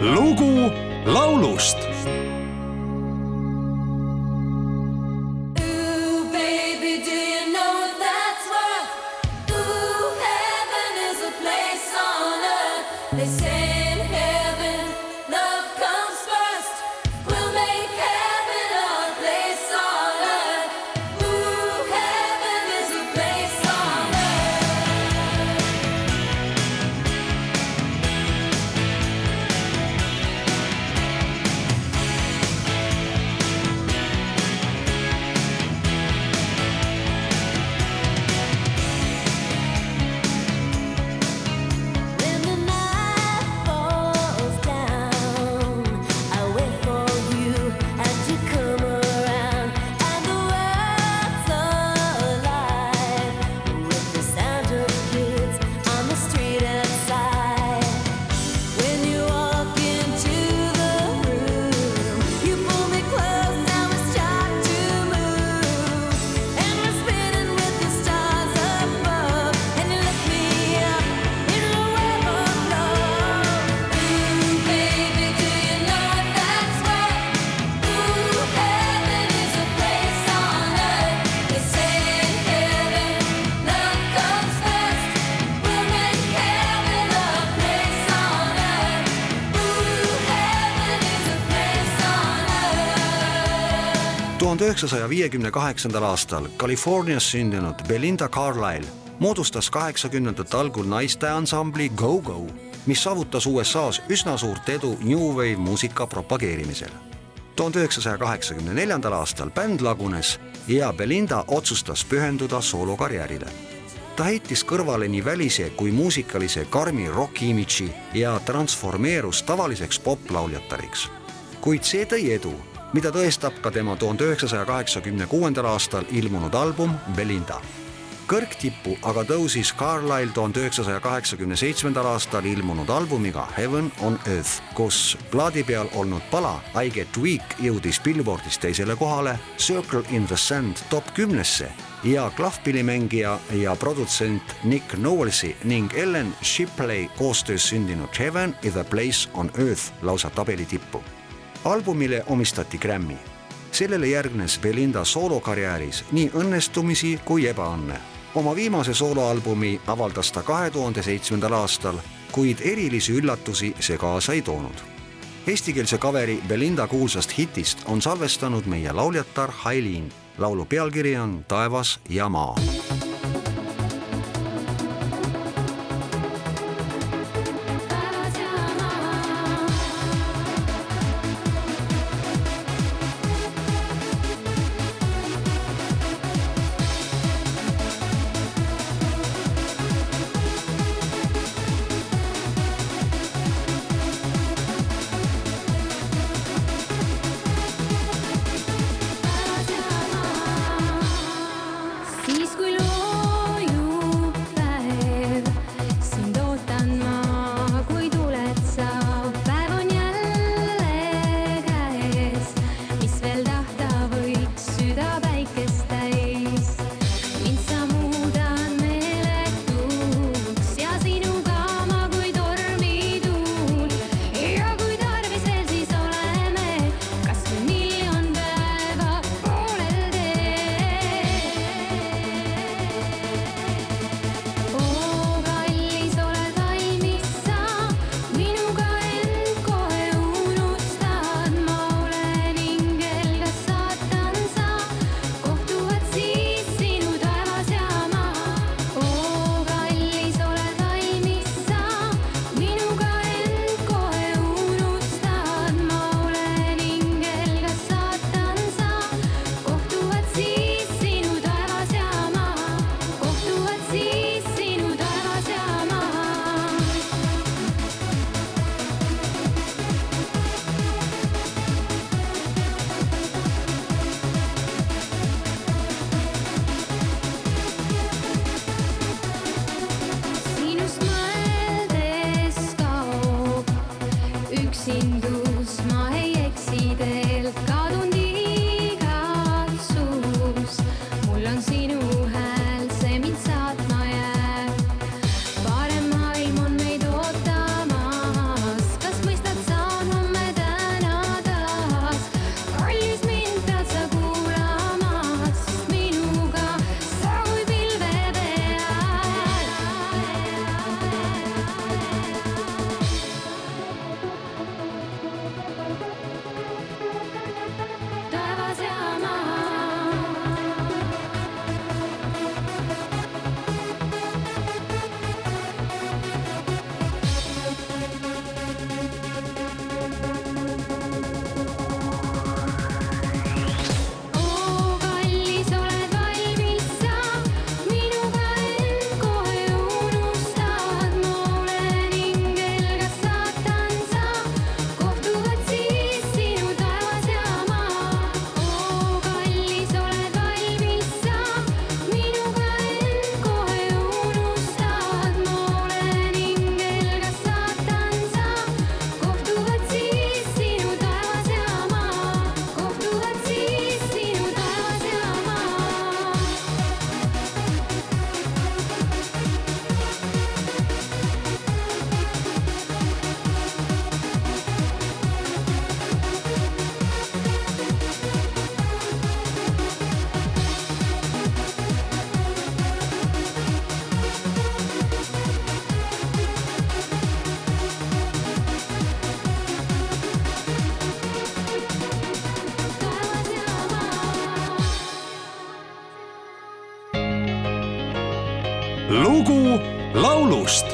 lugu laulust. Ooh, baby, tuhande üheksasaja viiekümne kaheksandal aastal Californias sündinud Belinda Carlisle moodustas kaheksakümnendate algul naiste ansambli Go Go, mis saavutas USA-s üsna suurt edu New Wave muusika propageerimisel. tuhande üheksasaja kaheksakümne neljandal aastal bänd lagunes ja Belinda otsustas pühenduda soolokarjäärile ta heitis kõrvale nii välise kui muusikalise karmi roki imidži ja transformeerus tavaliseks poplauljatariks. kuid see tõi edu, mida tõestab ka tema tuhande üheksasaja kaheksakümne kuuendal aastal ilmunud album Belinda. kõrgtippu aga tõusis Carlisle tuhande üheksasaja kaheksakümne seitsmendal aastal ilmunud albumiga Heaven on Earth, kus plaadi peal olnud pala I get weak jõudis Billboardis teisele kohale, Circle in the Sand top kümnesse ja klahvpillimängija ja produtsent Nick Knowlesi ning Ellen Shipley koostöös sündinud Heaven is a place on earth lausa tabeli tippu. Albumile omistati Grammy. sellele järgnes Belinda soolokarjääris nii õnnestumisi kui ebaõnne. oma viimase sooloalbumi avaldas ta kahe tuhande seitsmendal aastal, kuid erilisi üllatusi see kaasa ei toonud Eestikeelse kaveri Belinda kuulsast hitist on salvestanud meie lauljatar Hailiin. laulu pealkiri on Taevas ja maa lugu laulust